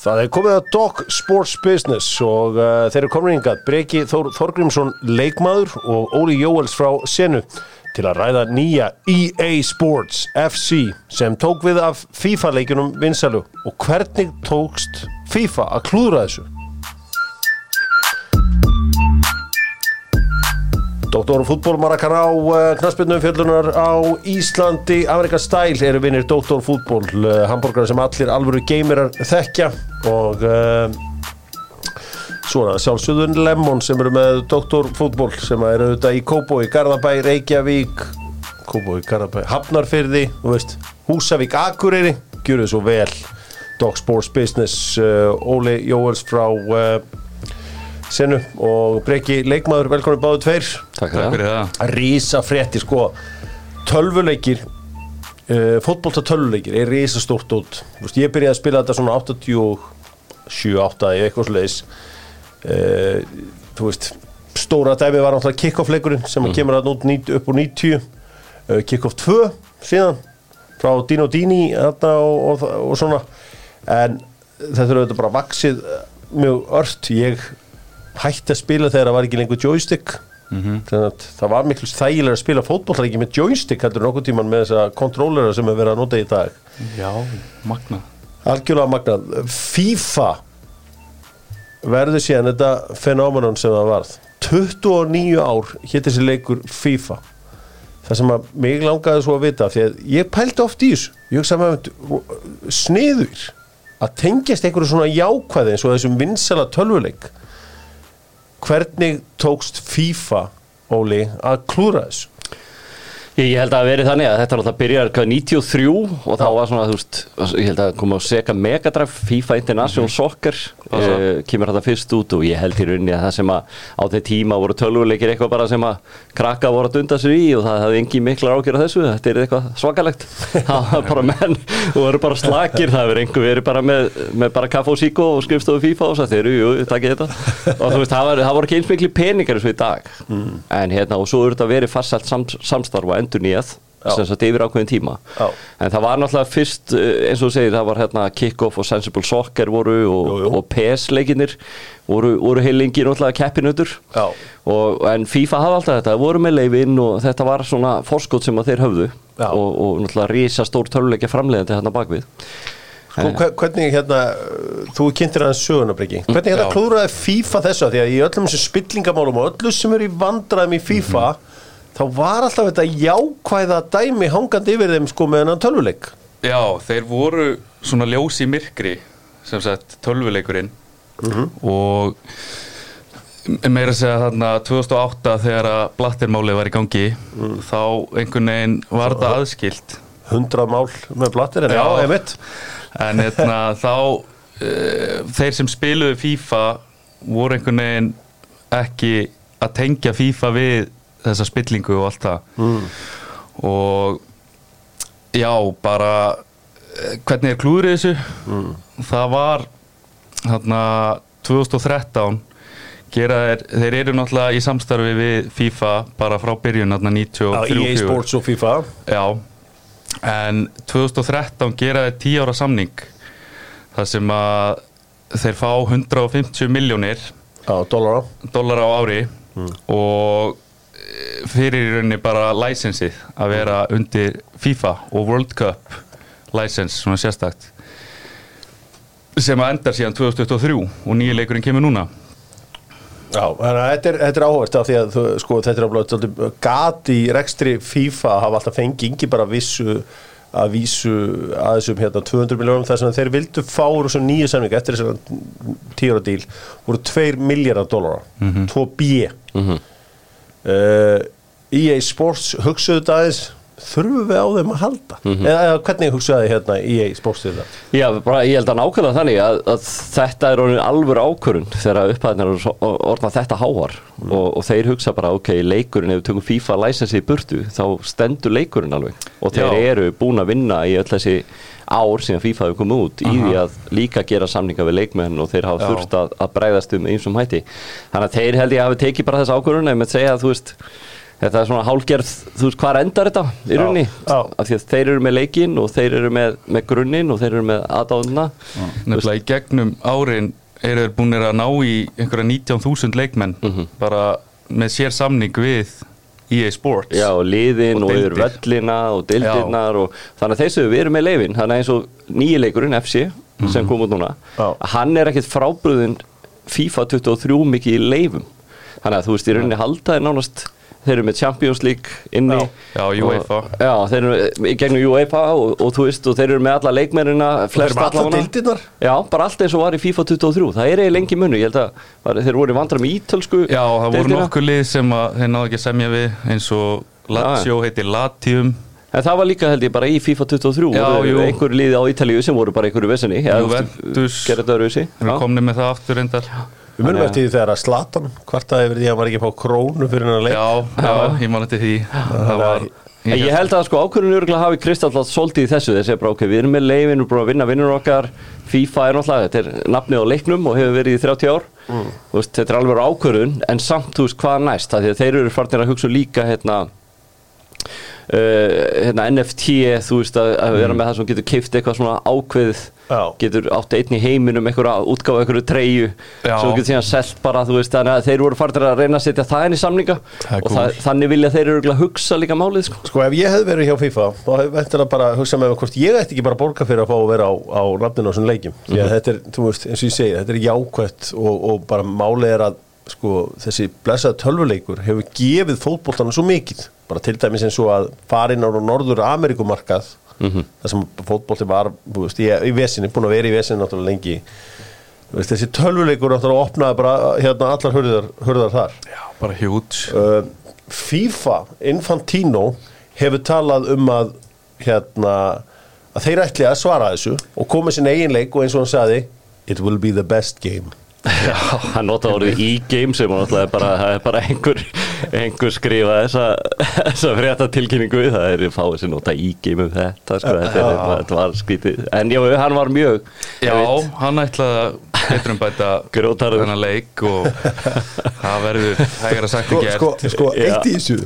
Það er komið að Dog Sports Business og uh, þeir eru komin hingað Breki Þór Þorgrímsson leikmaður og Óli Jóels frá Senu til að ræða nýja EA Sports FC sem tók við af FIFA leikunum vinsalu og hvernig tókst FIFA að klúðra þessu? Doktor fútból Maracanã uh, knaspinu fjöllunar á Íslandi. Amerika Style eru vinnir Doktor fútból uh, hambúrgar sem allir alvöru geymirar þekkja. Og uh, svona sjálfsögðun Lemon sem eru með Doktor fútból sem eru auðvitað í Kóbói, Garðabæ, Reykjavík Kóbói, Garðabæ, Hafnarfyrði veist, Húsavík, Akureyri. Gjur þau svo vel. Dog Sports Business Óli Jóels frá Senu og Breki leikmaður, velkomin báðu tveir. Takk fyrir það. Rísa frétti sko. Tölvuleikir uh, Fótbolta tölvuleikir er rísa stórt út Vist, Ég byrjaði að spila þetta svona 87, 8 eða eitthvað sluðis uh, Þú veist Stóra dæmi var náttúrulega kick-off leikurinn sem mm. kemur að út nít- upp úr 90 uh, Kick-off 2 síðan frá Dino Dini og, og, og svona. En þetta er auðvitað bara vaksið eh, mjög ört. Ég hætti að spila þegar það var ekki lengur joystick. Þannig að það var miklu þægilega að spila fótbollleiki með joystick heldur nokkuð tíman með þessa kontrólera sem er verið að nota í dag. Já, magna. Algjörlega magnað FIFA verður síðan þetta fenómenon sem það varð. 29 ár hétt þessi leikur FIFA. Það sem að mig langaði svo að vita því að ég pældi oft í þessu. Ég hugsa með sniður að tengjast einhverju svona jákvæði eins og þessum vinsala tölvuleik hvernig tókst FIFA Óli að klúra þessu Ég, ég held að það veri þannig að þetta er alltaf byrjar hvað, 93 og þá var svona, þú veist, ég held að koma á Sega Mega Drive, FIFA International Soccer uh, kemur þetta fyrst út og ég held í rauninni að það sem að á þeir tíma voru tölvuleikir eitthvað bara sem að krakka voru að dunda sig í og það hafði engi miklar ágjör af þessu, þetta er eitthvað svakalegt. Það var bara menn og voru bara slakir, það verið einhver verið bara með, með bara kaffa og síkó og skrifstofu FIFA og það þeir eru, jú, takkið þetta. Og þú veist, það, var, það voru ekki eins miklu peningar eins og í dag. En hérna, og svo eru þetta verið farsælt sam, samstarf og endur nýjað sem sagt yfir ákveðin tíma. Já. en það var náttúrulega fyrst eh, eins og þú segir, það var hérna kick-off og sensible soccer voru og, og PS leikinir voru, voru heilingi náttúrulega keppinutur og, en FIFA hafði alltaf þetta, voru með leifinn og þetta var svona forskot sem að þeir höfðu. Og, og náttúrulega rísa stór töluleikja framleiðandi hérna bakvið Sko, hve- hvernig hérna, þú kynntir aðeins sögunabriki hvernig hérna klúraði FIFA þessu? Af því að í öllum þessum spillingamálum og öllu sem eru í vandræðum í FIFA þá var alltaf þetta jákvæða dæmi hangandi yfir þeim sko með hennan tölvuleik. Já, þeir voru svona ljós í myrkri sem sagt tölvuleikurinn. Og meira að segja þarna 2008 þegar að blattirmálið var í gangi þá einhvern veginn var það aðskilt 100 mál með blattir en já, Já. einmitt. En hérna, þá uh, þeir sem spiluðu FIFA voru einhvern veginn ekki að tengja FIFA við þessa spillingu og allt það. Mm. og já, bara eh, hvernig er klúðrið þessu? Mm. það var hérna 2013 gera þeir, þeir eru náttúrulega í samstarfi við FIFA bara frá byrjun Já, 93 EA Sports og FIFA. Já, en 2013 gera þeir 10 ára samning þar sem að þeir fá 150 miljónir Já, dólara dólar á ári og eh, fyrir í rauninni bara læsensið að vera undir FIFA og World Cup license, svona sérstakt sem að endar síðan 2023 og nýja leikurinn kemur núna. Já, þannig að þetta er, þetta er áhverst af því að þú, sko, þetta er alveg gati í rekstri FIFA að hafa alltaf fengið ekki bara vissu að vísu að þessum hérna 200 miljónum þar sem þeir vildu fá úr þessum nýju samning eftir þessum tíra díl voru 2 miljardar dólara 2 B. Mhm. Uh, EA Sports hugsaðu þetta aðeins þurfum við á þeim að halda? Eða, eða hvernig hugsaðu þið hérna EA Sports til þetta? Já, bara ég held að nákvæmlega þannig að, að þetta er alvöru ákvörun þegar upphæðin er orðna þetta háar. Og, og þeir hugsa bara, ok, leikurinn ef við tökum FIFA licensi í burtu, þá stendur leikurinn alveg. Og þeir Já. eru búin að vinna í öll þessi ár síðan FIFA hefur komið út í því að líka gera samninga við leikmenn og þeir hafa Já. þurft að, að bregðast um einsum hætti. Þannig að þeir held ég að hafi tekið bara þessa ákvörun ef með segja að þú veist þetta er svona hálgerð, þú veist hvað endar þetta í rauninni, af því að þeir eru með leikinn og þeir eru með, með grunninn og þeir eru með aðdáðuna Nefnilega í gegnum árin eru þeir búinir að ná í einhverja 19.000 leikmenn Mhm. bara með sér samning við EA Sports. Já, og liðin Og yfir völlina og deildirnar og þannig að þessu við erum með leifin þannig að eins og nýji leikurinn FC sem kom út núna, Já. hann er ekkit frábröðin FIFA 23 mikið í leifum þannig að þú veist í rauninni halda er nánast þeir eru með Champions League inni Já. Já, og- UEFA. Já, þeir eru í gegnum UEFA og, og þú veist og þeir eru með alla leikmennina flest allavega. Já, bara allt eins og var í FIFA 23 það er eiginlega lengi munnu, ég held að var, þeir voru vandra með ítölsku Já, það voru nokkuð lið sem að þeir náðu ekki að semja við eins og Lazio heitir Latium En það var líka held ég bara í FIFA 23 Já, voru jú. einhver liði á Ítalíu sem voru bara einhverju vesenni Juventus. Þeir eru komni með það aftur reyndar Við munum að- eftir því þegar að Slatan kvartaði yfir því að hann var ekki að fá krónu fyrir hennar leik. Já, já, ég man eftir því. Það var En ég held að sko ákvörðun örgulega hafi Kristall svolítið í þessu. Þessi bara ok, við erum með leifin, við erum búin að vinna vinnur okkar. FIFA er náttúrulega, þetta er nafnið á leiknum og hefur verið í 30 ár. Þú veist, þetta er alveg ákvörðun, en samt þú veist hvað næst, það því að þeir eru farnir að hugsa líka hérna Uh, hérna, NFT, þú veist að, að vera með það sem getur keift eitthvað svona ákveðið Já. getur átt einn í heiminum einhverja útgáfa einhverju treyju sem þú getur síðan selt bara þú veist þannig að þeir voru fartir að reyna að setja það inn í er og það, þannig vilja þeir eru að hugsa líka málið sko. Sko ef ég hef verið hjá FIFA þá hef ég bara að hugsa með hvort ég ætti ekki bara að borga fyrir að fá að vera á, á nafninu á þessum leikjum. Því að þetta er, þú veist, eins og ég segi, þetta er jákvætt og, og bara málið er að sko, þessi blessaða tölvuleikur hefur gefið fótboltana svo mikið. Bara til dæmis eins og að farin á norður Amerikumarkað þar sem fótbolti var, veist, í, í vesinni búin að vera í vesinni náttúrulega lengi. Veist, þessi tölvuleikur náttúrulega opnaði bara hérna allar hurðar, hurðar þar. Já, bara huge. Uh, FIFA Infantino hefur talað um að hérna að þeir ætli að svara þessu og koma sinni eigin leik og eins og hann sagði it will be the best game hann nota orðið e-game sem bara, það er bara einhver, einhver skrifa þessa, þessa frétta tilkynningu það er fáið sem nota e-game um þetta sko, þetta, er, þetta var skrítið en já, hann var mjög Já, hann ætlaði að betur um bæta Grjótarður. þennan leik og það verður hægara sagt sko, en gert sko, sko Já. eitt í þessu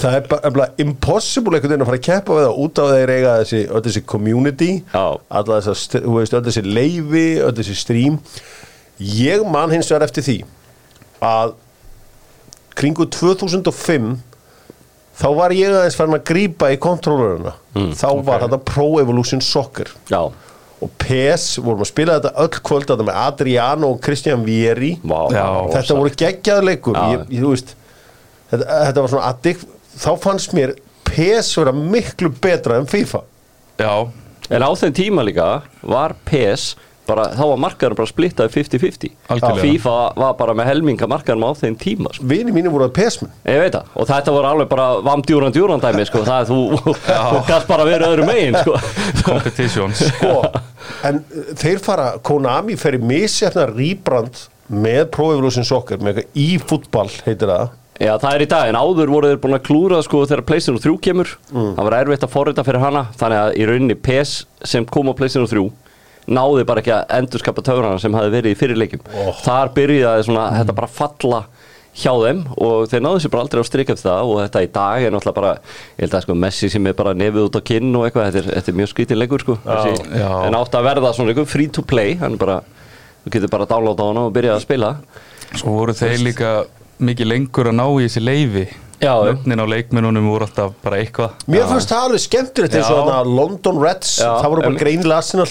það er bara impossible einhvern veginn að fara að keppa við það út á þeir eiga þessi, öll þessi community Já. öll þessi leifi öll þessi stream ég man hins vegar eftir því að kringu 2005 þá var ég aðeins farin að grípa í kontrolleruna þá var þetta Pro Evolution Soccer. Já, og PES, vorum að spila þetta öll kvöld þetta með Adriano og Christian Vieri. Vá, Já. þetta voru geggjaður leikur. Já. ég, ég, þú veist, þetta, þetta var svona addikt þá fannst mér PES vera miklu betra en FIFA. Já, en á þeim tíma líka var PES bara, þá var markaður bara splittaði 50-50 Algjörlega. FIFA var bara með helminga markaðum á þeim tíma sko. vini mínu voru að PES menn Ég veit það, og þetta voru alveg bara vamdjúran djúran dæmi, sko, það er þú, þú kannst bara vera öðru megin, sko. competitions. Sko, en uh, þeir fara Konami fer í misjafna rýbrand með Pro Evolution Soccer með eitthvað e-fútball heitir það. Já, það er í dag, en áður voru þeir búin að klúra, sko, þegar PlayStation 3 kemur, það var erfitt að forrita fyrir hana, þannig að í rauninni PES sem kom á PlayStation 3 náði bara ekki að endurskapa töfrana sem hafi verið í fyrirleikjum. Oh. Þar byrjaði svona, þetta bara falla hjá þeim og þeir náðu sér bara aldrei á strik eftir það og þetta í dag er náttúrulega bara ég held að sko Messi sem er bara nefið út á kinn og eitthvað, þetta er, þetta er mjög skrítin leikur sko Þessi, Já. en átt að verða svona leikur free to play, hann bara þú getur bara að downloada hana og byrja að spila Svo voru þeir líka mikið lengur að ná í þessi leifi Nöfnin á leikmennunum voru alltaf bara eitthvað. Mér fannst það alveg skemmtilegt eins og London Reds, Já, það voru bara greinilega Arsenal.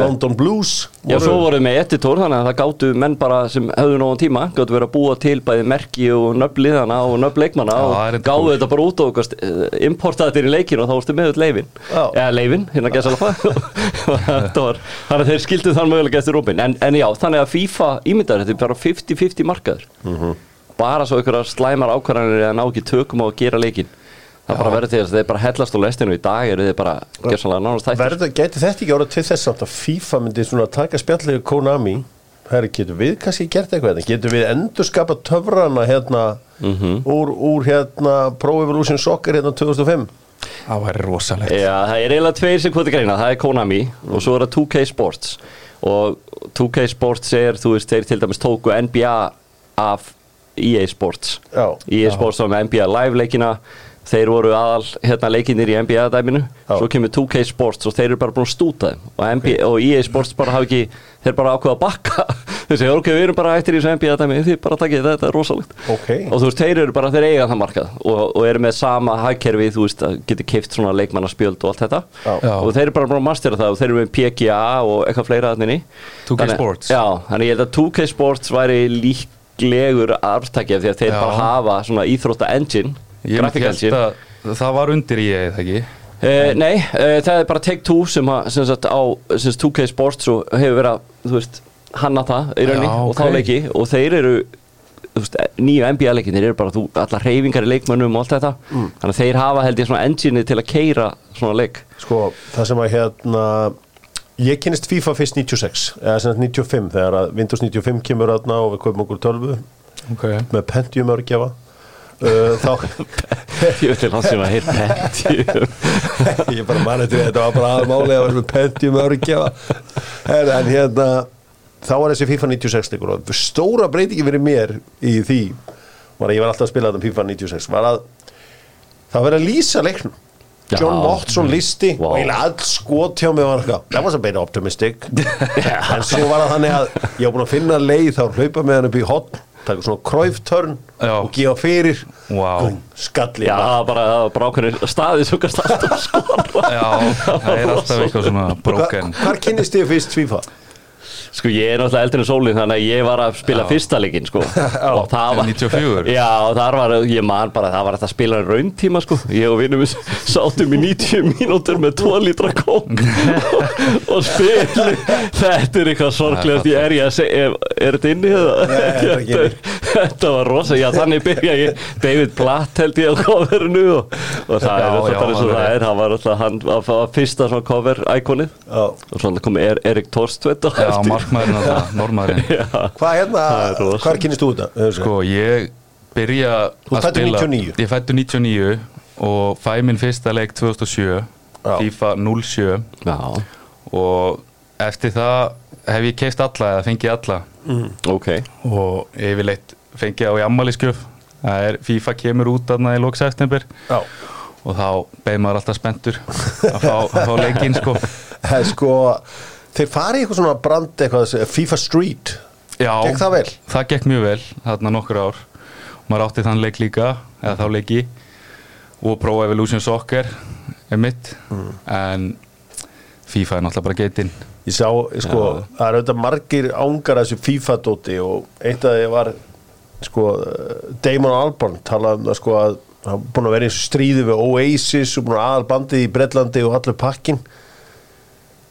London Blues Já, svo voruð með editor, þannig að það gáttu menn bara sem höfðu nógan tíma, gáttu verið að búa til bæði merki og nöfnliðana og nöfnleikmana Já, og gáðu þetta bara út og okkur, importaði þetta í leikin og þá varstu með þetta leifin Já. eða leifin, hérna gæsa alveg þannig að þeir skildu þann mögulega eftir rópin, en, en já, þannig að FIFA ímyndaður, þetta er bara 50-50 markaður. Mhm. Bara svo einhverjar slæmar ákvarðanir að ná ekki tökum á að gera leikin það bara verður til þess að þeir bara hellast á lestinu í dag eru þeir bara gerðsannlega nánast þættir Verður, þetta ekki árað til þess að FIFA myndi svona taka spjallegu Konami? Herri, getur við kannski gert eitthvað hérna? Getur við endurskapa töfrana hérna úr, úr hérna Pro Evolution Soccer hérna 2005 Það væri rosalegt. Já, það er eiginlega tveir sem kvoti greina, það er Konami og svo er það 2K Sports. Og 2K Sports er, þú veist, þeir til dæmis tóku NBA af EA Sports. Já. EA Sports var með NBA Live leikina. Þeir voru aðal hérna leikinir í NBA dæminu. Já. svo kemur 2K Sports og þeir eru bara búin að stúta þeim. Og, NBA, og EA Sports bara hafa ekki þeir bara ákveða að bakka. Þeir segja ok, við erum bara eftir í þessu NBA dæmi þið bara takkið þetta, þetta er rosalegt. Ok. og þú veist, þeir eru bara, þeir eiga það markað. Og, og eru með sama hagkerfi, þú veist, að geti kift svona leikmannaspjöld og allt þetta. Já. Og þeir eru bara búin að mastera það og þeir eru með PGA og eitthvað fleira þannig 2K Sports. Já, þannig ég held að 2K Sports væri líklegur arftækja því að þeir Já. bara hafa svona íþrótta engine held engine að það var undir ég, eða ekki? Uh, nei, uh, það er bara Take Two sem, að, sem sagt, á sem sagt, 2K Sports og hefur verið að, þú veist, hanna það í rauninni og ok. þá leiki og þeir eru þú veist, nýju NBA leikinir eru bara þú, allar reyfingar í leikmönnum og allt þetta Mm. þannig að þeir hafa held ég svona engine til að keira svona leik Sko, það sem að hérna ég kynist FIFA fyrst 96 eða sem sagt 95 þegar að Windows 95 kemur aðna og við kaupum okkur tölvu Ok. með Pentium örgjafa uh, þá ég veit hans sem að heyr Pentium ég bara mani til þetta var bara aðmáli að vera með Pentium örgjafa en, en hérna þá var þessi FIFA 96 leikur og stóra breytingi fyrir mér í því var að ég var alltaf að spila þetta FIFA 96 var að það var að lýsa leiknum. John Watson listi Wow. og eiginlega all skot hjá mig var eitthvað that was a bit optimistic en svo var það þannig að ég var búin að finna leið þá hlaupa með hann upp í hotn taka svona kræftörn og gefa fyrir Vá. Búm, skalli Já, það var bara, bara ákveðin staði sem kannast alltaf skora Já, það er alltaf eitthvað svona broken. Hvar kynnist þið fyrst FIFA? Sko ég er náttúrulega eldri en sólinn þannig að ég var að spila fyrsta leikinn sko. Og það var 94? Já og þar var, ég man bara það var að spila rauntíma sko. Ég og vinnum sátum í 90 mínútur með 2 lítra kók. Og spilum þetta er eitthvað sorglegast ég er ég að segja, er, þetta inni eða? Þetta var rosa, já þannig byrja ég. David Blatt held ég á coverinu og, og það Já, er alltaf já, bara eins og það er hann var alltaf hann að fyrsta svona cover íkonið Já. og svona kom er, Erik Torstvedt Já, eftir. Markmaðurinn að það, normaðurinn. Hvað hérna, er hvar kynnist þú þetta? Sko, ég byrja Þú að spila 99? Ég fættu 99 og fæ minn fyrsta leik 2007 Já. FIFA 07 Já, og eftir það hef ég keist alla eða fengið alla. Ok. Og yfirleitt fengið á í ammaliðskjöf það er FIFA kemur út aðna í lók september. Já. og þá beð maður alltaf spenntur að fá, að fá leikinn sko. Það er sko, þeir fari í eitthvað svona brand eitthvað, FIFA Street. Já, Gekk það vel? Það gekk mjög vel, þarna nokkur ár. Maður átti þann leik líka eða þá leiki. Og Pro Evolution Soccer er mitt. Mm. en FIFA er náttúrulega bara getinn. Ég sá, sko, það er auðvitað margir ángar af þessu FIFA-dóti og eitt af því var sko, Damon Albarn talaði um það sko að hann búin að vera í stríði við Oasis og búin að aðal bandið í Breitlandi og allur pakkin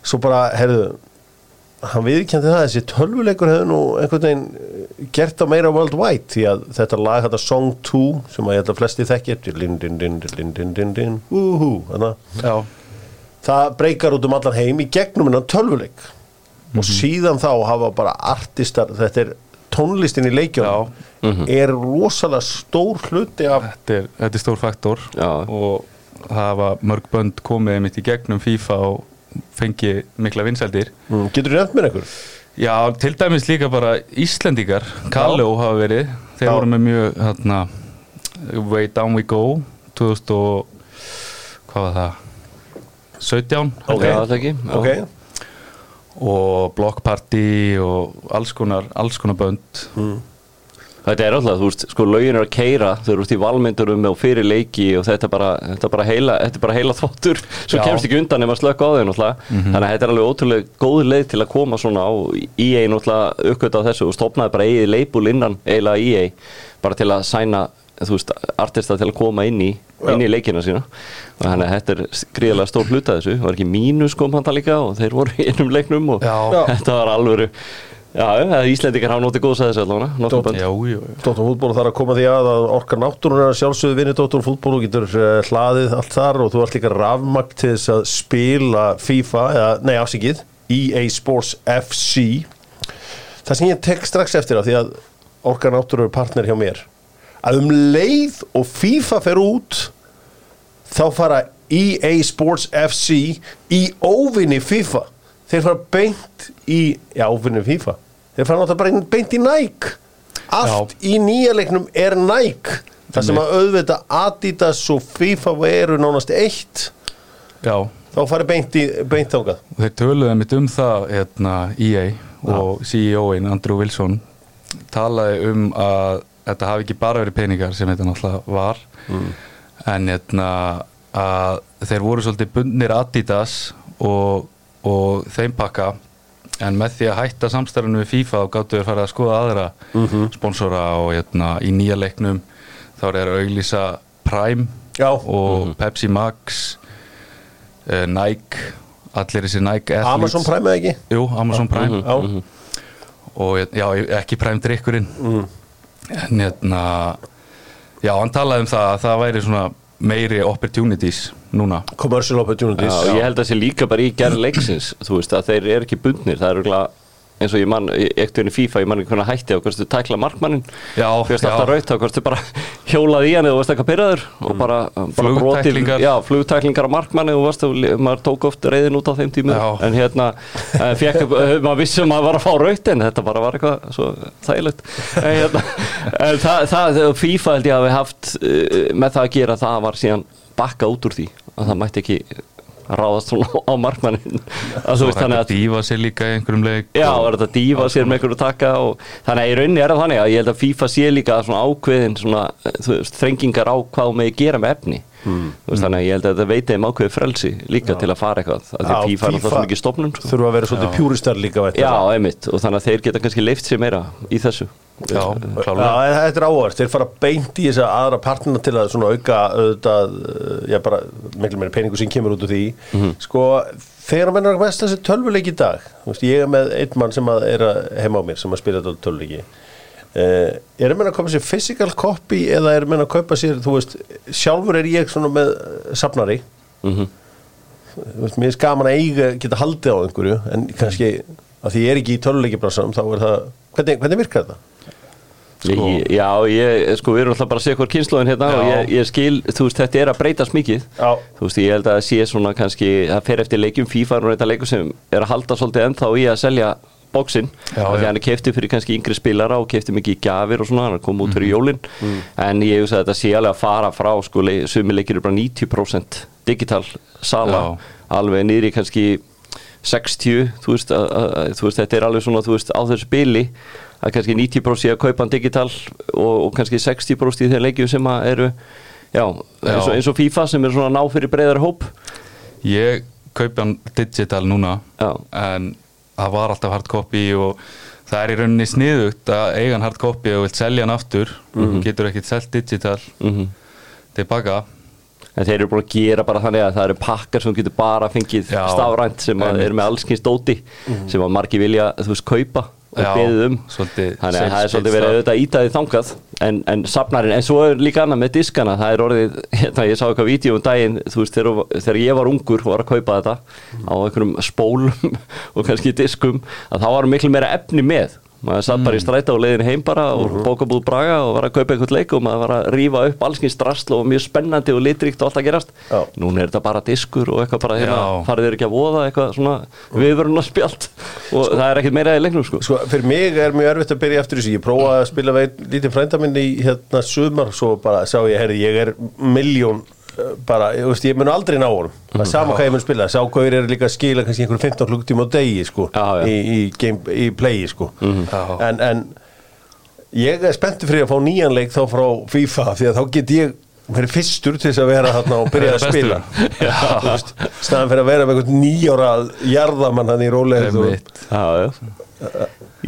svo bara, herðu hann viðkjandi það að þessi tölvuleikur hefði nú einhvern veginn eh, gert það meira worldwide því að þetta lag þetta Song 2 sem að ég held að flesti þekki eftir din din din din din din din úhú þannig að Já, það breykar út um allan heim í gegnum innan tölvuleik. Og síðan þá hafa bara artistar þetta er tónlistin í leikjunum er rosalega stór hluti af þetta er, þetta er stór faktor. Já. og það hafa mörg bönd komið mitt í gegnum FIFA og fengi mikla vinsældir mm, getur þú nefnt mér einhver? Já, til dæmis líka bara Íslendingar Kalló hafa verið þeir Já. voru með mjög hérna, Way Down We Go 2000 og hvað var það 17 Ok, held ég. það er ekki Já. ok, og Block Party og alls konar, alls konar bönd Þetta er alltaf, þú veist, sko lögin er að keira þau eru út í valmyndurum og fyrir leiki og þetta er bara, þetta er bara heila, þetta er bara heila þvottur sem Já. kemst ekki undan ef að slöka á þau náttúrulega. Þannig að þetta er alveg ótrúlega góð leið til að koma svona á EA náttúrulega uppgöta á þessu. Og stopnaði bara eigið leipul innan eiginlega EA bara til að sæna þú veist, artista til að koma inn í inn í leikina sína. Og þannig að þetta er gríðarlega stór hluta þessu. Það var ekki mínus kom hann það líka og þeir voru innum leiknum og Já. Þetta var alvöru já, eða Íslendingar hafa notið góðs að þessu allavega. Dóttur fútból þarf að koma því að að orkar náttúrun er að sjálfsögðu vinni Dóttur fútból og getur uh, hlaðið allt þar og þú ert líka rafmagt til þess að spila FIFA, eða, nei afsikið EA Sports FC það sem ég tek strax eftir af því að orkar náttúrun er partner hjá mér. Að um leið og FIFA fer út þá fara EA Sports FC í óvinni FIFA þeir fara beint í já, óvinni FIFA. Þeir fara náttúrulega bara beint í Nike. Allt í nýja leiknum er Nike. Það sem að auðvita Adidas og FIFA eru nánast eitt. Já, þá farið beint, í, beint og þeir töluðu mitt um það hérna, EA og CEO-in Andrew Wilson talaði um að þetta hafi ekki bara verið peningar sem þetta náttúrulega var en hérna, að þeir voru svolítið bundnir Adidas og, og þeim pakka. En með því að hætta samstærðinu við FIFA þá gáttu þeir fara að skoða aðra sponsora og hérna, í nýja leiknum. Þá er að auglýsa Prime Já. og Pepsi Max uh, Nike allir þessi Nike athletes. Amazon Prime eða ekki? Jú, Amazon Prime. Já, og já, ekki Prime drikkurinn en hérna já, hann talaði um það að það væri svona meiri opportunities núna. Commercial opportunities. Já, og ég held að það sé líka bara í gerð leiksins þú veist að þeir eru ekki bundnir það eru eins og ég mann, ekkert í FIFA ég mann ekki hvernig hætti á hvort þú tækla markmannin Já, fyrst já. alltaf raut þá hvort þú bara hjólaði í hann eða þú varst eitthvað byrjaður og bara, bara brotið- Flugtæklingar. já, flugtæklingar á markmanni og varst, maður tók oft reyðin út á þeim tímu Já. en hérna, eh, fekk, eh, maður vissi að maður var að fá raut en þetta bara var eitthvað svo þægilegt en, hérna, en það, það, FIFA held ég að við haft eh, með það að gera það var síðan bakka út úr því að það mætti ekki ráðast svona á markmannin að þú Svo veist þannig hægt að dífa sér líka í einhverjum leik Já, og- var þetta að dífa sér með einhverju taka og þannig að í rauninni er það þannig að ég held að FIFA sé líka svona ákveðin svona, þú veist, þrengingar á hvað með gera með efni þú veist, þannig að ég held að þetta veiti þeim ákveði frelsi líka til að fara eitthvað að því Já, FIFA er alltaf FIFA svo mikið stopnum sko. þurfa að vera svolítið pjúristar líka Já, einmitt, og þannig að þeir geta kannski leift sér meira í þessu. Já, Já, en þetta er áhverst, þeir fara beint í þess að aðra partnina til að auka auðvitað, já bara miklu meira peningu sem kemur út úr því. Sko, þegar að mest þessi tölvuleik í dag, þú veist, ég er með einn mann sem að er að heima á mér, sem að spila þetta tölvuleiki uh, er menn að kaupa sér physical copy eða er menn að kaupa sér, þú veist sjálfur er ég svona með uh, safnari Mhm. þú veist, mér er gaman að eiga, geta haldið á einhverju en kannski, að því ég er ekki í tölvuleikibransanum þá er það, hvernig, hvernig virkar þetta? Sko. Ég, já, ég, sko, við erum alltaf bara að segja hvort kynnslóðin hérna og Já. ég, ég skil, þú veist, þetta er að breytast mikið Já. þú veist, ég held að það sé svona kannski, það fer eftir leikjum FIFA og þetta leikum sem er að halda svolítið ennþá í að selja bóksinn, því já. hann er keftið fyrir kannski yngri spilara og keftið mikið í gjafir og svona, hann er komið út fyrir jólin. En ég hugsa að þetta sé alveg að fara frá sko, le- sumi leikir eru bara 90% digital sala, Já. alveg niður í kannski 60, þú veist, að, að, þú veist, þetta er alveg svona, þú veist, á þessu bili að kannski 90% sé að kaupa hann digital og, og kannski 60% í þeir leikjum sem að eru, já, eins og, eins og FIFA sem er svona ná fyrir breyðar hóp. Ég kaupi hann digital núna Já. en það var alltaf hard copy og það er í rauninni sniðugt að eiga hann hard copy og vilt selja hann aftur. Getur ekkert selt digital Mhm. tilbaka. En þeir eru búin að gera bara þannig að það eru pakkar sem getur bara fengið stafrænt sem að einmitt. eru með allskins dóti sem að margi vilja, þú veist, kaupa og beðið um. svolítið Þannig að það er svolítið verið auðvitað ítaðið þangað. En, en safnarinn, en svo er líka annað með diskana. Það er orðið, hérna, ég sá eitthvað vídeo um daginn, þú veist, þegar, þegar ég var ungur og var að kaupa þetta á einhverjum spólum og kannski diskum að þá var miklu meira efni með maður satt bara í stræta og leiðin heim bara og bókabúð Braga og var að kaupa einhvern leik og maður var að rífa upp allskins drasl og mjög spennandi og litríkt og allt að gerast. Já. núna er þetta bara diskur og eitthvað bara hérna, farið þeir ekki að voða eitthvað svona viðvöruna spjalt og það er ekkert meira í leiknum sko. Sko, fyrir mig er mjög erfitt að byrja eftir þessu. Ég prófaði að spila við einn lítið frænda minn í hérna sumar, svo bara sá ég, herri, ég er miljón bara, ég, veist, ég mun aldrei ná honum. Það er sama hvað ég mun spila. Sá hvað er líka að skila kannski einhverjum 15 klukktíma á degi, sko, Já, já. Í, í, game, í playi, sko. Já. En, en ég er spenntur fyrir að fá nýjan leik þá frá FIFA, því að þá get ég verið fyrstur til þess að vera þarna og byrja að spila staðan fyrir að vera með einhvern nýjára jarðamann hann í rólegð og.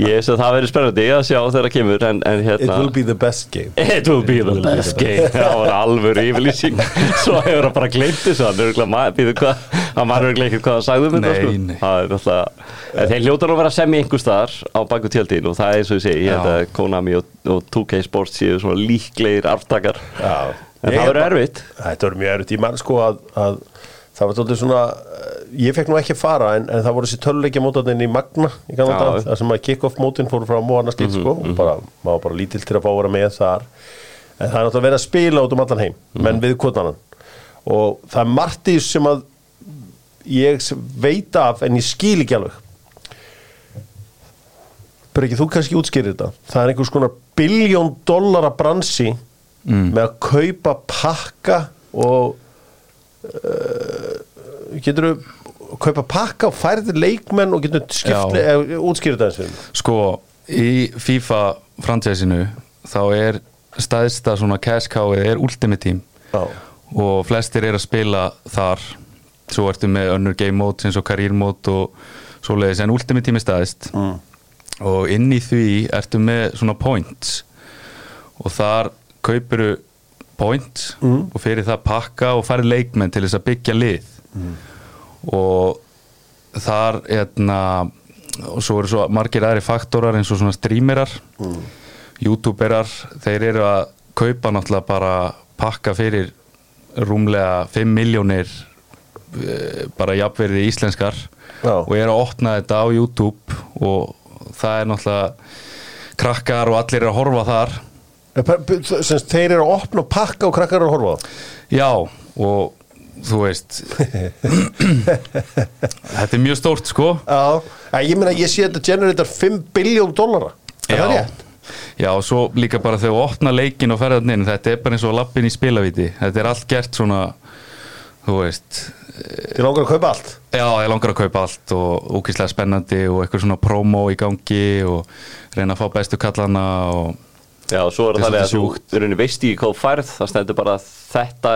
Ég veist að það verður spennandi að sjá þegar það kemur en, en it hérna will be the best game. It will be the best game. Það var alvöru yfirlýsing. Svo hefur það bara gleymt þessu. Hann er hvað Hann var örglega ekkert hvað það sagði um þetta Nei, sko. nei. Það er náttúrulega En þeir hljóta nú að vera sem í einhver staðar á baku tjöldin og það er eins og ég segi Ég held að Konami og, og 2K Sports séu svona líklegir aftakar. Já. En Ég það er verður erfitt. Þetta voru mjög erfitt, ég man sko að, að það var tótið svona eh, ég fekk nú ekki að fara en, en það voru þessi töluleikja mótarnir í Magna í Já. dag, það sem að kick-off mótin fóru frá móðana slíkt sko og bara, maður var bara lítill til að fá að vera með þar. En það er náttúrulega verið að spila út um allan heim menn við kvotanan og það er margt í sem að ég veit af en ég skil ekki alveg. Bara ekki, þú kannski útskýrir þetta. Það er einhvers konar biljón dollara bransi Mm. með að kaupa pakka og getur þú kaupa pakka og færðir leikmenn og getur eins fyrir mig. Sko, í FIFA fransæsinu þá er staðista svona cash cow-ið er Ultimate Team Já. og flestir er að spila þar svo ertu með önnur game mode eins og career mode og svoleiðis en Ultimate Team er staðist Mm. og inn í því ertu með svona points og þar kaupuru points Mm. og fyrir það pakka og farið leikmenn til þess að byggja lið og þar hérna og svo eru svo margir aðri faktorar eins og svona streamerar youtuberar, þeir eru að kaupa náttúrulega bara pakka fyrir rúmlega 5 miljónir eh, bara jafnverði íslenskar Já. og eru að opna þetta á YouTube og það er náttúrulega krakkar og allir eru að horfa þar Eh, þeir eru að opna og pakka og krakkar eru að horfa á. Já og þú veist þetta er mjög stórt sko. Já, ég meina ég sé þetta generator 5 biljón það rétt? Já, og svo líka bara þegar þú opna leikin og ferðarinn inn, þetta er bara eins og lappin í spilavíti, þetta er allt gert svona þú veist Þið langar að kaupa allt? Já, ég langar að kaupa allt og ókýrslega spennandi og eitthvað svona promo í gangi og reyna að fá bestu kallana og Já, svo er það að þú veist ekki hvað færð, það stendur bara þetta,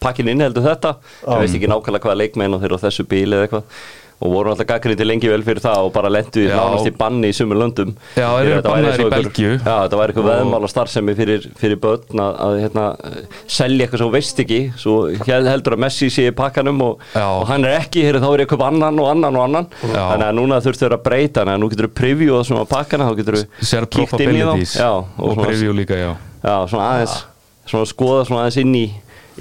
pakkin inniheldur þetta, það veist ekki nákvæmlega hvaða leikmenn og þeir á þessu bíli eða eitthvað og voru alltaf gaggrindi lengi vel fyrir það og bara lendu í nánast í banni í sumur löndum. Já, þeir eru bannaðir svo í Belgíu. Já, þetta væri eitthvað veðmála starfsemi fyrir, fyrir börn að, að hérna, selja eitthvað sem þú veist ekki. Svo hel- heldur að Messi sé í pakkanum og, og hann er ekki, hér þá er að kaupa annan og annan og annan. Já. þannig að núna þurftu þeir að breyta þannig að nú getur þú preview það svona á pakkana þá getur þú kíkt inn í þá. og, og, preview líka, já. Já, svona aðeins svona skoða svona aðeins inn í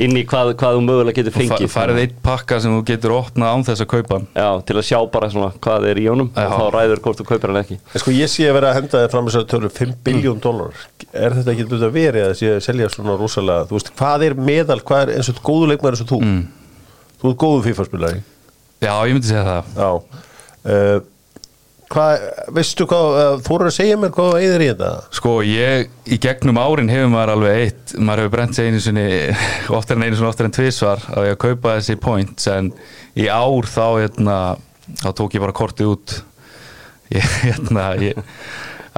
inn í hvað, hvað þú mögulega getur og fengið. farið einn pakka sem þú getur opnað án þess að kaupa hann. Já, til að sjá bara svona hvað er í honum Já. og þá ræður hvort þú kaupir hann ekki. En sko ég sé að vera að henda þér fram þessari tölu 5 biljón dólar Er þetta ekki þetta verið að sé að selja svona rosalega Þú veist, hvað er meðal, hvað er eins og góðu leikmæður eins og þú? Mm. Þú ert góðu FIFA-spilari. Já, ég myndi segja það. Já. Uh, Hvað, veistu hvað, þú voru að segja mér hvað eðir í þetta? Sko, ég, í gegnum árin hefur maður alveg eitt, maður hefur brent sig einu sinni, oftar en einu sinni, oftar en tvisvar á ég að kaupa þessi points, en í ár þá, hérna, þá tók ég bara kortið út, ég, hérna, ég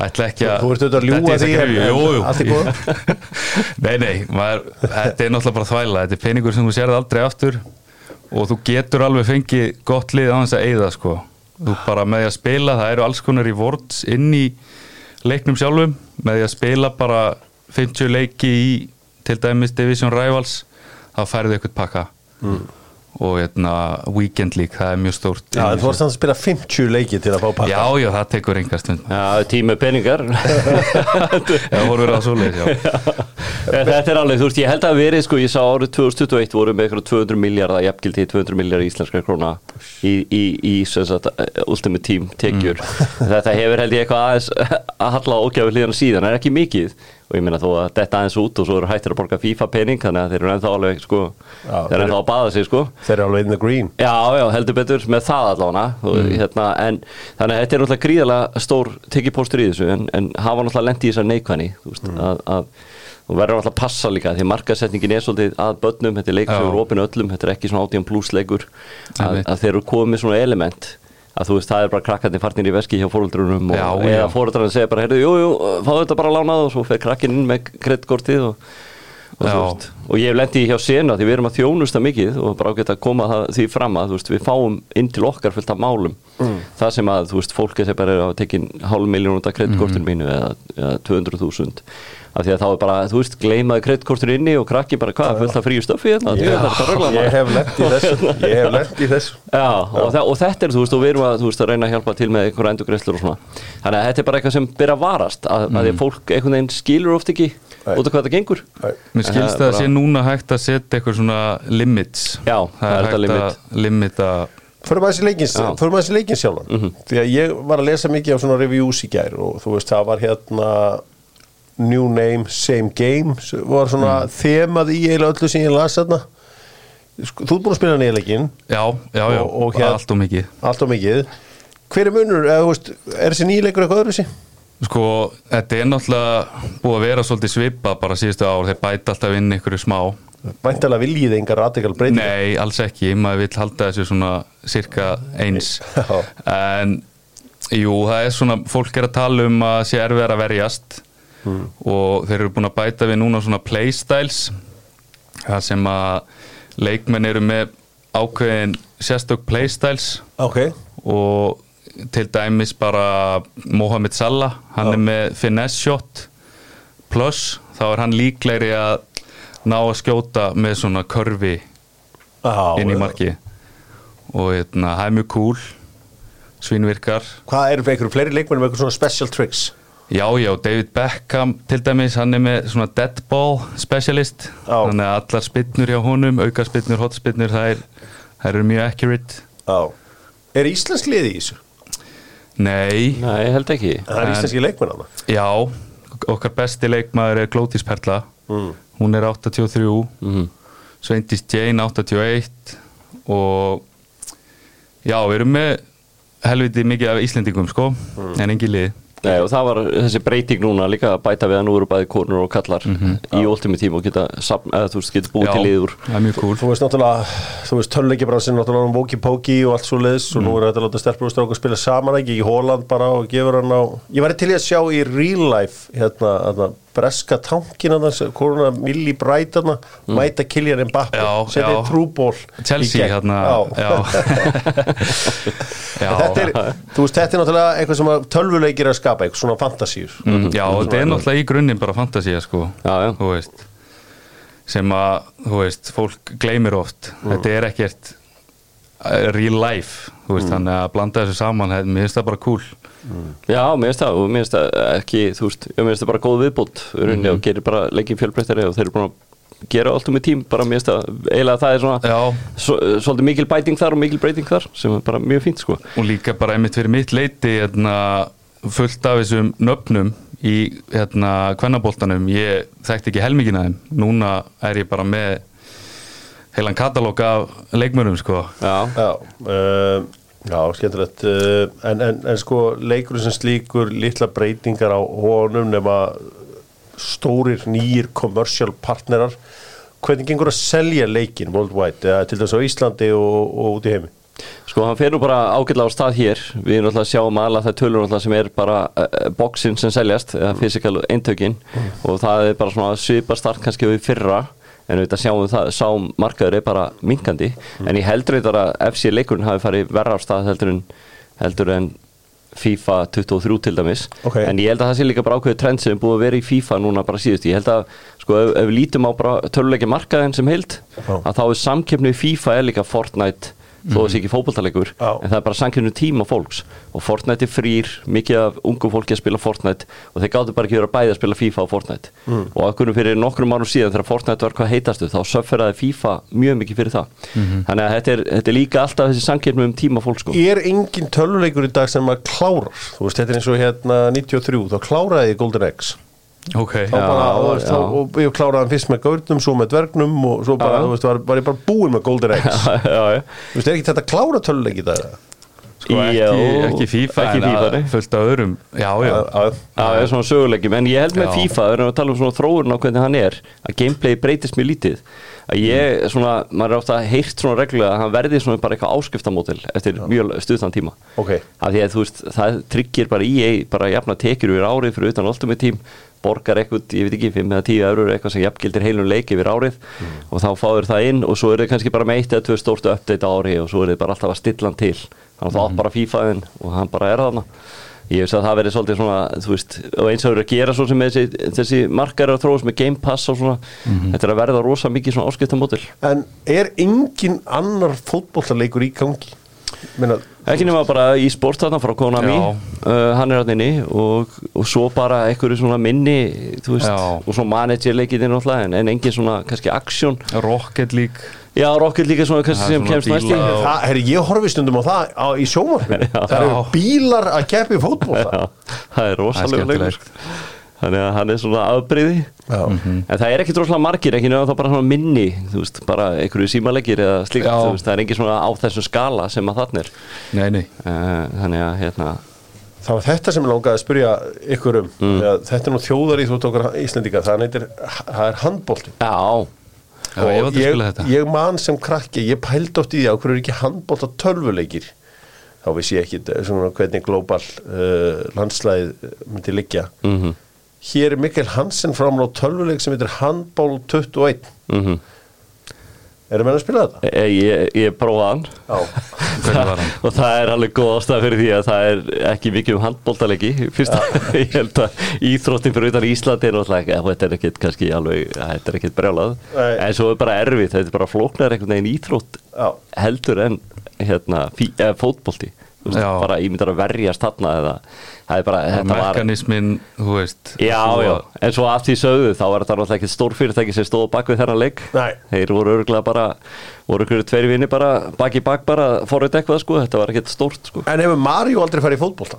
ætla ekki að... Þú ert auðvitað að er því, en jú, jú. allt í góðu? nei, nei, maður, þetta er náttúrulega bara þvæla, þetta er peningur sem þú sérði aldrei aftur og þú getur alveg fengið gott lið á þess að eyða, sko. Þú bara með því að spila, það eru alls konar í vorts inn í leiknum sjálfum, með því að spila bara 50 leiki í til dæmis Division Rivals, þá færðu eitthvað pakka. Og hérna, Weekend League, það er mjög stórt. Já, þú varst að spila 50 leiki til að fá pakka Já, já, það tekur engar stund. Já, tími peningar Já, voru verið að svoleiðis, já. Þetta er alveg, þú veist, ég held að verið sko, ég sá árið 2021 voru með eitthvað 200 miljardar, jafngildi 200 miljardar íslenskar króna í, í, í sem sagt, eh, Ultimate Team tekjur þetta hefur held ég eitthvað aðeins að halla ógjafi hlýðan síðan, það er ekki mikið og ég meina þó að þetta aðeins út og svo eru hættir að borga FIFA pening, þannig að þeir eru ennþá alveg sko, Já, þeir eru ennþá að baða sig sko. Þeir eru alveg in the green. Já, já, heldur betur með það allána mm. hérna, en þannig að þetta er náttúrulega gríðalega stór tekipóstur í þessu en, en hafa náttúrulega lent í þessar neikvæni þú veist, að, að þú verður náttúrulega að passa líka því markasetningin er svolítið að börnum þetta er leikur sem eru opinu öllum, þetta er ekki svona átján plus leikur að, að þeir eru komið svona element að þú veist, það er bara krakkandi farnir í veski hjá fóruldrunum og eða fóruldrarinn segja bara, heyrðu, jú, jú, fáðu þetta bara lánað og svo fer krakkin inn með kreddkortið og og, og ég hef lendið hjá sena því við erum að þjónusta mikið og bara ágætt að koma það, því fram að veist, við fáum inn til okkar fullt af málum. Það sem að veist, fólk er sem bara er að tekin hálf miljón út af kreddkortinu mínu eða, eða 200.000 af því að þá er bara, þú veist, gleymaði kreddkortinu inni og krakki bara, hvað, fullt af fríu stöfi hérna, Ég hef lent í þessu Ég hef lent í þessu. Já, og, og þetta er, þú veist, og við erum að, veist, að reyna að hjálpa til með einhverja endurgreislur og svona. Þannig að þetta er bara eitthvað sem byrja að varast að, að út af hvað það gengur. Mér skilst Það er að sé núna hægt að setja eitthvað svona limits. Já, það er hægt að limita Förum aðeins í leikins, Já. förum aðeins í leikins sjálfan. Því að ég var að lesa mikið af svona reviews í gær og þú veist það var hérna New Name, Same Game var svona þemað í eiginlega öllu sem ég las þarna Þú ert búin að spila nýjarleikin Já, já, já, Og- og hér- allt og mikið. Allt og mikið. Hver er munur, eða þú veist, er þessi nýleikur eitthvað öðru sí? Sko, þetta er náttúrulega búið að vera svolítið svipa bara síðustu ár, þeir bæta alltaf inn ykkur smá. Væntalega viljið enga radikal breytingar Nei, alls ekki, maður vill halda þessu svona cirka eins. En jú, það er svona, fólk er að tala um að sé erfiðar að verjast. Og þeir eru búin að bæta við núna svona playstyles það sem að leikmenn eru með ákveðin sérstök playstyles. Ok, og til dæmis bara Mohamed Salah, hann Já. er með finesse shot plus þá er hann líklegri að ná að skjóta með svona körfi inn í marki og hérna, það er mjög cool svínvirkar Hvað eru einhverju fleiri leikmenn með eitthvað svona special tricks? já já, David Beckham til dæmis, hann er með svona dead ball specialist, Já. þannig að allar spinnur hjá honum, auka spinnur, hot spinnur það, er, það eru mjög accurate Já Er íslensk liði í þessu? Nei, Nei, ég held ekki. Það er En- íslenski leikmenn hana já okkar besti leikmaður er Glótis Perla. Mm. hún er 83 Mhm. Sveindís Jane 81 og já, við erum með helviti mikið af Íslendingum sko, en engin lið Nei, og það var þessi breyting núna líka að bæta við að nú eru bæði konur og kallar í ultimate team og geta, safn, eða, þú veist, geta búið Já, til liður. Það er mjög cool. Þú veist náttúrulega, þú veist töluleikibransin náttúrulega um Woki-Póki og allt svo leiðis og nú er þetta að láta stelpur og stráku spila saman ekki? Í Hóland bara og gefur hann á Ég væri til í að sjá í real life hérna, hérna breska tankin að það, koruna Milli Bright hérna, mæta Killian Mbappe Já, setja trúból Chelsea hérna Þetta er, þú veist, þetta er náttúrulega eitthvað sem tölvuleikir að skapa, eitthvað svona fantasíur. Mm, já, og þetta er náttúrulega í grunninn bara fantasía sko, Já, já. þú veist sem að, þú veist, fólk gleymir oft, þetta er ekkert real life, veist, þannig að blanda þessu saman, mér finnst það bara cool. Já, mér finnst það mér finnst það ekki, þú veist, mér finnst það bara góð viðbútt mm. og gerir bara leikin fjölbreyttari og þeir eru búin að gera allt um í tím, bara mér finnst það eiginlega það er svona svo, svolítið mikil bæting þar og mikil breyting þar sem er bara mjög fínt sko. Og líka bara einmitt fyrir mitt leiti hérna, fullt af þessum nöfnum í hérna, kvennaboltanum ég þekkti ekki helmingin að þeim. Núna er ég bara með heilan katalóg af leikmörum sko. Já, Já, uh, já skemmtilegt uh, en, en, en sko leikurinn sem slíkur litla breytingar á honum nema stórir nýjir commercial partnerar hvernig gengur að selja leikin worldwide, eða til þess á Íslandi og, og út í heimi? Sko hann fer nú bara ágætlega á stað hér. Við erum alltaf að sjá um alla það tölur alltaf sem er bara uh, boxin sem seljast eða fysikal eintökin og það er bara svona svipa start kannski við fyrra en þetta sjáum það, sá markaður er bara minkandi en ég heldur þetta að FC leikurinn hafi farið verra á stað heldur en, heldur en FIFA 23 til dæmis Ok. en ég held að það sé líka bara ákveðu trend sem er búið að vera í FIFA núna bara síðust ég held að sko ef, við lítum á bara töluleiki markaðin sem heild Já. að þá er samkeppni í FIFA er líka Fortnite þó það sé ekki fótboltalegur Já. en það er bara samkeppni tíma fólks og Fortnite er frýr, mikið af ungum fólki að spila Fortnite og þeir gáttu bara ekki vera bæði að spila FIFA og Fortnite Mm. og akkurum fyrir nokkrum árum síðan þegar Fortnite var hvað heitastu þá söfferaði FIFA mjög mikið fyrir það Mhm. þannig að þetta er, þetta er líka alltaf þessi samkeppni um tíma fólks sko. Er engin tölvuleikur í dag sem að klárar þú veist, þetta er eins og hérna 93 þá kláraði Golden Eggs ok, þá Já, bara, veist, þá, og ég kláraði hann fyrst með gaurnum, svo með dvergnum og svo bara, Já. veist, var, var ég bara búinn með Golden Eggs þú veist, er ekki þetta að klára tölvuleik í dag eða? sko ekki, Já, ekki FIFA ekki FIFA, nei. fullt af öðrum já, já, það er svona sögulegjum, en ég held með Já. FIFA, við erum að tala um svona þróurinn á hvernig hann er, að gameplay breytist mjög lítið. Að ég, svona, maður er ofta heyrt svona reglulega að hann verði svona bara eitthvað áskiptamódel eftir mjög stuðtan tíma. Ok. Af því að þú veist, það tryggir bara EA bara jafna tekjur yfir árið fyrir utan alltum með tím, borgar eitthvað, ég veit ekki, 5 eða 10 eurur eitthvað sem jafngildir heilum leik yfir árið og þá fáður það inn og svo er þið kannski bara með eitt eða tvö stórtu update á ári og svo er þið bara alltaf að stilla hann til. Þannig að það átt bara FIFA-in og hann bara er þarna. Ég veist að það verið svolítið svona, þú veist, og eins og eru að gera svo sem þessi, þessi markar eru að þróast með Game Pass og svona, þetta er að verða rosa mikið svona áskiptamódel. En er engin annar fótbollaleikur í gangi? Ekki nema bara í sport þarna frá Konami, uh, hann er hann inni og, og svo bara einhverju svona minni, þú veist, og svo managerleikið er náttúrulega, en, en engin svona kannski aksjón. Rocket League. Já, Rocket líka svona kannski er sem svona kemst næst og- það, herri, ég horfi stundum á það á, í sjómarfinu Það eru bílar að keppi fótbolla Já, það er rosalega leikur. Þannig að hann er svona afbreyði. Já. En það er ekki droslega margir, ekki nefnum þá bara svona minni, þú veist, bara einhverju símaleikir eða slíkt, þú veist, það er ekki svona á þessum skala sem að þarna er. nei, nei, Uh, þannig að, hérna, Það var þetta sem ég langaði að spyrja ykkur um Mm. mm. Þetta er nú þjóðar í þú okkar Íslendinga Það, neytir, það er handbólti Já, Já, ég að þetta ég man sem krakki, ég pældi oft í því á hverju er ekki handbólt á tölvuleikir þá vissi ég ekki eh, svona, hvernig global uh, landslæð myndi liggja mhm, hér er Mikael Hansen fram á tölvuleik sem heitir handból 21 mhm. Erum við að spila þetta? Ég, ég, ég prófaði hann. Já, Hvernig var hann? og það er alveg góð ástæða fyrir því að það er ekki mikið um handbóltalegi fyrst ég held að íþróttin fyrir utan Íslandi er náttúrulega þetta er ekkit kannski alveg, þetta er ekkit brjálað. En svo er bara erfitt, þetta er bara flóknar einhvern veginn íþrótt já, heldur en hérna, fí, eh, fótbolti. Þú veist, bara ímyndar að verjast þarna eða það er bara, þetta var Mekanismin, þú veist Já, svo- já, en svo af því sögðu þá var þetta náttúrulega ekki stórfyrirtæki sem stóð bak við þennan leik. Nei. Þeir voru örgulega bara, voru ykkur tveir vinni bara bak í bak bara forrið eitthvað sko, þetta var ekkert stórt sko. En hefur Mario aldrei farið í fótbolta?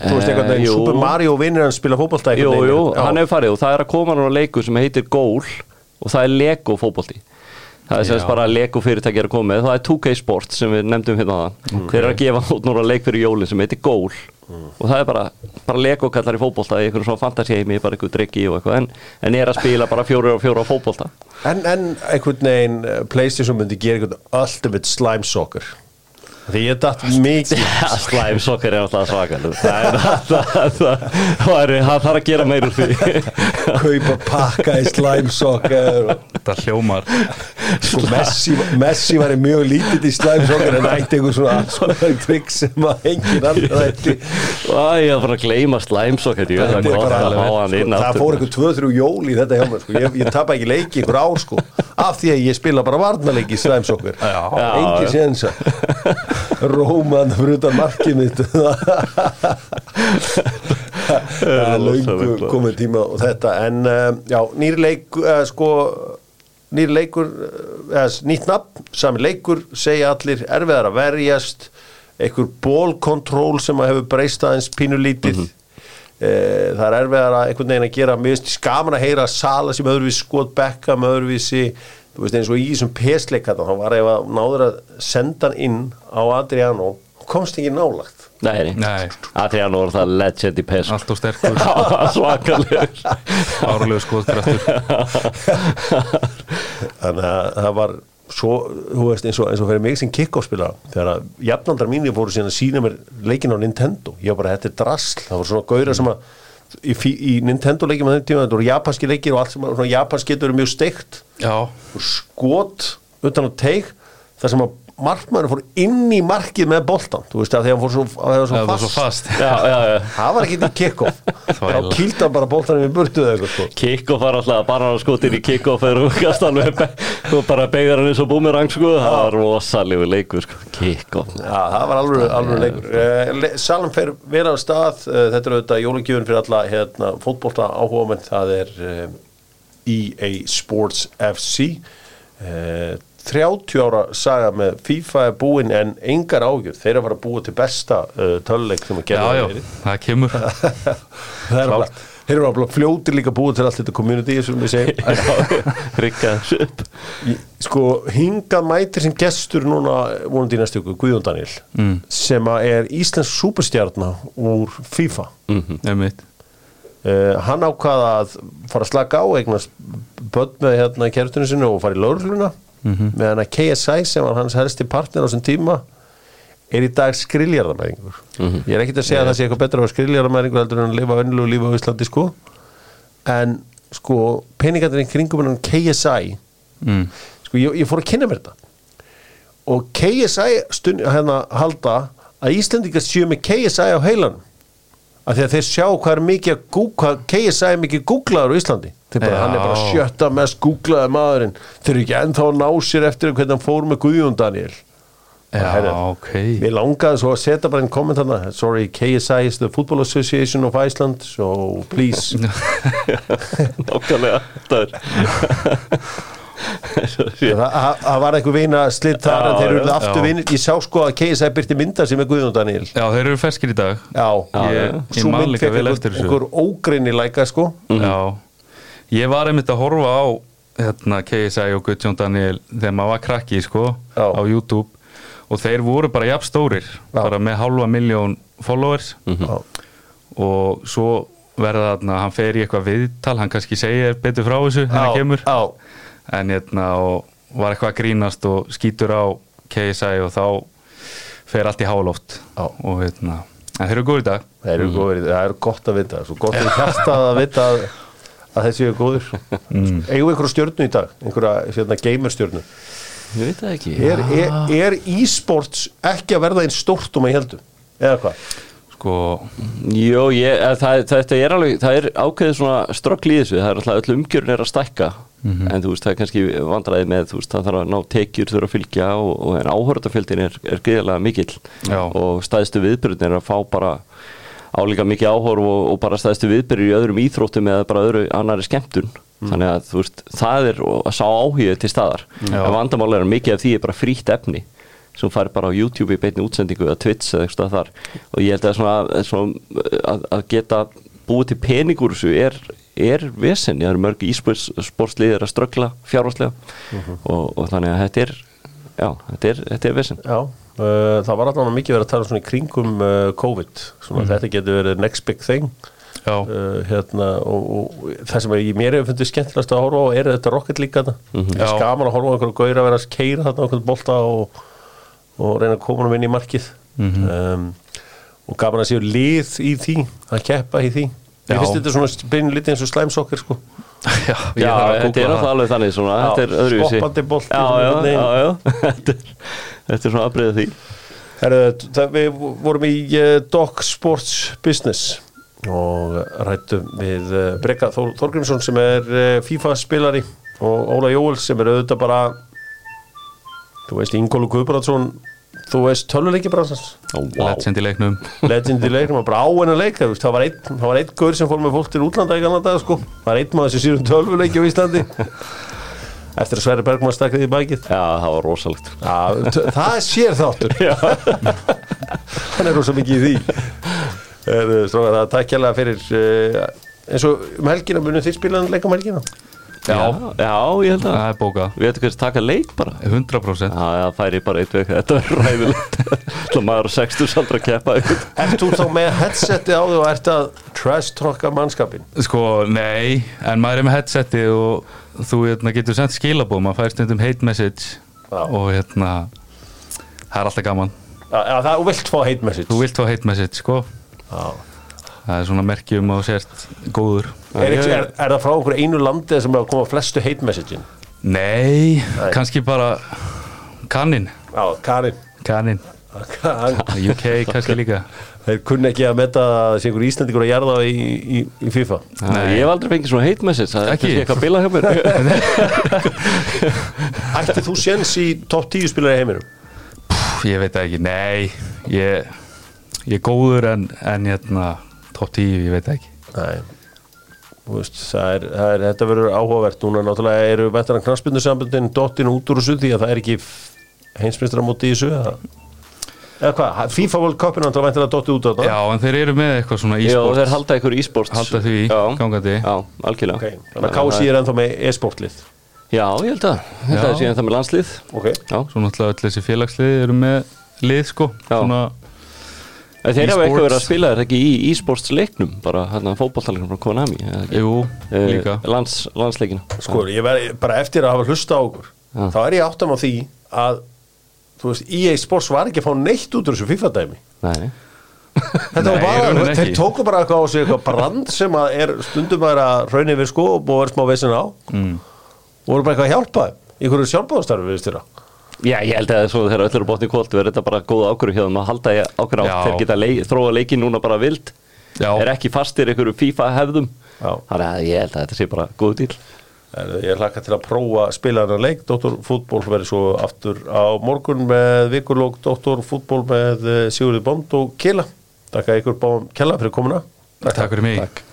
Þú veist Eh, einhvern veginn, jú. Super Mario vinnir hann spila fótbolta Jú, jú, hann hefur farið og það er að koma núna leikur sem heitir Goal og það er Lego fótbolti Það er semst bara Lego fyrirtæki er að koma með, það er 2K Sports sem við nefndum hérna það Þeir eru að gefa út núna leik fyrir jólin sem heitir Goal og það er bara, bara Lego kallar í fótbolta í einhverjum svona fantasíheimi, bara einhver drikki og eitthvað. En, en er að spila bara fjóra og fjóra fótbolta. En, en einhvern veginn eh, Playstation myndi gera einhvern ultimate slime soccer Því ég datt mikið Slæm sokkar er alltaf svakal Það það, það, það, það það þarf að gera meir úr því kaupa pakka í slime soccer og Þetta hljómar Sko Messi, Messi var mjög lítið í slime soccer en ætti einhver svona konar trikk sem að engin annar ætti ég er bara að gleyma slæm sokkar það það fór einhver 2-3 jól í þetta hjá mér sko. ég, ég tapa ekki leiki einhver ár sko af því að ég spila bara varnarleiki í slæm soccer Já. engin já. sénsa Róman fyrir utan markið mitt. Það er rosalega komið tíma og þetta. En uh, já, nýr leik uh, sko nýr leikur eða, nýtt nafn, sami leikur segja allir erfiðar að verjast. Einhver bólkontról sem að hefur breyst aðeins pínulítið. Mm það er erfiðar að einhvern veginn að gera. Finnst skaman að heyra Sala sem öðruvísi skot bekka með öðruvísi þú veist eins og í þessum pesleik þá var ef að náður að senda hann inn á Adriano. Komst ekki nálagt Nei, nei. Adriano var það legend í PES Allt og sterkur. Svakalegur. Árlegu skotkraftur þannig að það var svo, þú veist, eins og, eins og fyrir mig sem kickoff-spila þegar að jafnaldar mínir fóru síðan að sína mér leikin á Nintendo ég var bara, þetta er drasl, það voru svona gauðra sem að í, fí- í Nintendo leikjum að þeim tíma, þetta voru japanski leikir og allt sem japanski getur mjög steikt. Skot utan á teig þar sem að markmæður fór inn í markið með boltan, þú veist, að því að hann fór svo, að það það svo var svo fast, fast. Já, já, já. Það var ekki kickoff. Þá hann bara boltanum í burtu eða eitthvað sko. Kickoff var alltaf bara að skotir í kickoff þegar þú gast alveg og bara beigðar hann eins og búmerang sko. Það var rosalegu leikur sko. Kickoff. Það var alveg, alveg leikur. uh, le- Salum fer vel á stað. Uh, þetta er auðvitað jólugjöfun fyrir alla hérna, fótbolta áhuga menn það er uh, EA Sports FC uh, 30 ára saga með FIFA er búin en engar ágjör, þeir eru að fara að búa til besta uh, töluleik sem að Já, gera já, það kemur. Það er bara Þeir eru bara fljótir líka búið til allt þetta community sem við segjum. Rikka upp. Í- Sko, hingað mætir sem gestur núna vonandi í næstu ykkur, Guðjón Daniel mm. sem er Íslensk superstjarnar úr FIFA. Einmitt. uh, Hann ákvaða að fara að slaka á eignast börn með hérna kærtunum sinu og fara í lögregluna Mhm. meðan að KSI sem var hans helsti partner á þessum tíma er í dag skriljarðamæringur Mhm. ég er ekkert að segja að það sé eitthvað betra vera skriljarðamæringur heldur en að lifa vennilegu lífi á Íslandi sko en sko peningarnir í kringum hennan KSI mm. sko ég, ég fór að kynna mér þetta og KSI stund, hérna halda að Íslendingar séu með KSI á heilanum af því að þeir sjá hvað er mikið að Google, hvað KSI er mikið googlaður á Íslandi. Þeir bara, hann er bara sjötta mest googlaði maðurinn. Þeir eru ekki ennþá að ná sér eftir hvernig hann fór með Guðjón Daniel Já, Herra, ok. Við langaði svo að setja bara einn komment hana Sorry, KSI is the Football Association of Iceland so please. Nákvæmlega Það var einhver vina slitt þar en Já, þeir eru já. aftur vinir. Ég sá sko að KSI byrti mynda sem er Guðjón Daniel Já, þeir eru ferskir í dag. Já, Ég, ég man líka vel eftir þessu. einhver ógreinileika sko. Já, ég var einmitt að horfa á hérna, KSI og Guðjón Daniel þegar maður var krakki sko, á YouTube. Og þeir voru bara jafn stórir Já. bara með halva miljón followers. Já. og svo verða þarna, hann fer í eitthvað viðtal hann kannski segir betur frá þessu þegar hann kemur. á, en hérna og var eitthvað að grínast og skýtur á KSI og þá fer allt í háloft. Já. og hérna, en þeir eru góður í dag. Það eru góðir, það er gott að vita svo gott að hjartað að vita að, að þessi er góður eigum við einhverja stjörnu í dag? Einhverja hérna, gamer stjörnu Ég veit það ekki. Er, er, er e-sports ekki að verða einn stórt um að ég heldur? Eða hvað? Sko, Jó, ég, eh, það, þetta er alveg, það er ákveðið svona ströggl í þessu, það er alltaf öll umgjörn er að stækka, en þú veist, það er kannski vandræði með, veist, það þarf að ná tekjur þurfa að fylgja og, og en áhörðafjöldin er, er gríðarlega mikill. Já. og stæðstu viðbyrjun er að fá bara álíka mikið áhorf og, og bara stæðstu viðbyrjur í öðrum íþróttum eða bara öðru annari skemmtun. Þannig að þú veist, það er að sá áhugið til staðar. Já. en vandamál er að mikið af því er bara frítt efni sem fær bara á YouTube í beinni útsendingu eða Twitch eða eitthvað þar. Og ég held að, svona, svona, að, að geta búið til pening úr þessu er, er vesen, það eru mörg ísportsliðir að ströggla fjárháslega og, og þannig að þetta er já, þetta er, þetta er vesen. Já, uh, það var allavega mikið verið að tala svona í kringum uh, COVID, svona þetta getur verið next big thing. Uh, hérna, og, og það sem ég mér hefur fundið skemmtilegast að horfa á er þetta Rocket League þetta, mm Já. skaman að horfa á einhverju gauðir að vera að keira þarna einhvern bolta og, og reyna að koma hann inn í markið. Um, og gaman að séu lið í því, að keppa í því. Já. ég finnst þetta svona beinu litið eins og slæmsokkar sko. Já, Já, að þetta er alveg þannig svona, Já, þetta er öðruvísi. skoppandi Já, já, já, já. Þetta er, svona aðbreyða því. Herðu, það, við vorum í uh, Dog Sports Business og rættum við uh, Breka Þór, Þorgrímsson sem er uh, FIFA spilari og Óla Jóel sem er auðvitað bara þú veist Ingólu Guðbrandsson þú veist töluleiki bransans Ó, vá. legend í leiknum. Legend í leiknum bara á hennar leik það var var einn gaur sem fór með fólk til útlanda í ganna dag sko, það var einn maður sem sýrum tölvuleiki á Íslandi. Eftir að Sverri Bergmann stakkaði í bækið Já, það var rosalegt Já, t- það er sér þáttur. Hann er rosa mikið í því. Er, strókar, það er takk hérlega fyrir uh, eins og um helgina munum þið spilaðan leik um helgina já, já, ég held að það er bókað. Við veitum hvernig taka leik bara. 100% Já, já, færi bara eitt vekk Þetta er ræðilegt. Það maður er 60 saldra að keppa. Ert þú þá með headseti á því og ert að trash talka mannskapin Sko, nei, en maður er með headseti og þú hérna, getur sendt skilabóð, maður fær stundum hate message Já. og hérna, það er alltaf gaman. Já, já, það er vilt fá hate message. Þú vilt fá hate message, sko, Já. Það er svona merkjum að þú sért góður. er, ekki, er, er það frá einhverju einu landi sem er að koma flestu hate messagein Nei, Nei. kannski bara kannin, Já, Karin kannin, Hann- UK kannski líka. Þeir kunni ekki að metta að sé einhver Íslandingur að jarða í, í, í FIFA Nei. Ég hef aldrei fengið svona hate message Það er Ekki? eitthvað bila hjá mér Ætti þú séns í topp 10 spilar í heiminum? Pff, Ég veit ekki, nei, ég, ég er góður en, en hérna, top 10, ég veit ekki. Nei veist, það er, það er, þetta verður áhugavert núna náttúrulega eru vettaran knarspindusambundin dottin út úr þessu því að það er ekki heimsmyndstara móti í þessu eða, eða hvað, FIFA World Cup er náttúrulega dotti út á þetta Já, en þeir eru með eitthvað svona Já, e-sport. þeir halda ykkur e-sports Halda því Já, gangandi. Já, algjörlega okay. Þannig að KC er ennþá með e-sportlið Já, ég held að held að Já. það sé ennþá með landslið Ok Já, Svo náttúrulega öll þessi félagslið eru með lið, sko. Já. Svona, þeir hafa eitthvað verið að spila er það ekki í e-sports leiknum bara hérna fótballtalegnum frá Konami jú, Eh, líka. lands, landsleikina. Sko, ég verð bara eftir að hafa hlusta á okkur Já. þá er ég áttam á því að þú veist, EA Sports var ekki að fá neitt út úr þessu FIFA-dæmi Nei, Þetta Nei, var bara, þeir tóku bara eitthvað á sig eitthvað brand sem að er stundum að er að raunni við sko og búið að vera smá veisin á. Mm. og voru bara eitthvað að hjálpa einhverju sjálfbáðastarfi við styrir Já, ég held að svo þegar öll eru bótt í kvöld verður þetta bara góð ákvörðu hjá þeim að halda Já. átt þeir geta leik, þróa leikin núna bara vild. Já. er ekki fastir einhverju FIFA hefðum Já. þannig að ég held að þetta sé bara góð dýl En ég hlakka til að prófa að spila hennar leik Dóttorfútból verður svo aftur á morgun með vikulók Dóttorfútból með eh, Sigurði Bond og Kila Takk að ykkur báðum kella fyrir komuna. Takk fyrir mig. Takk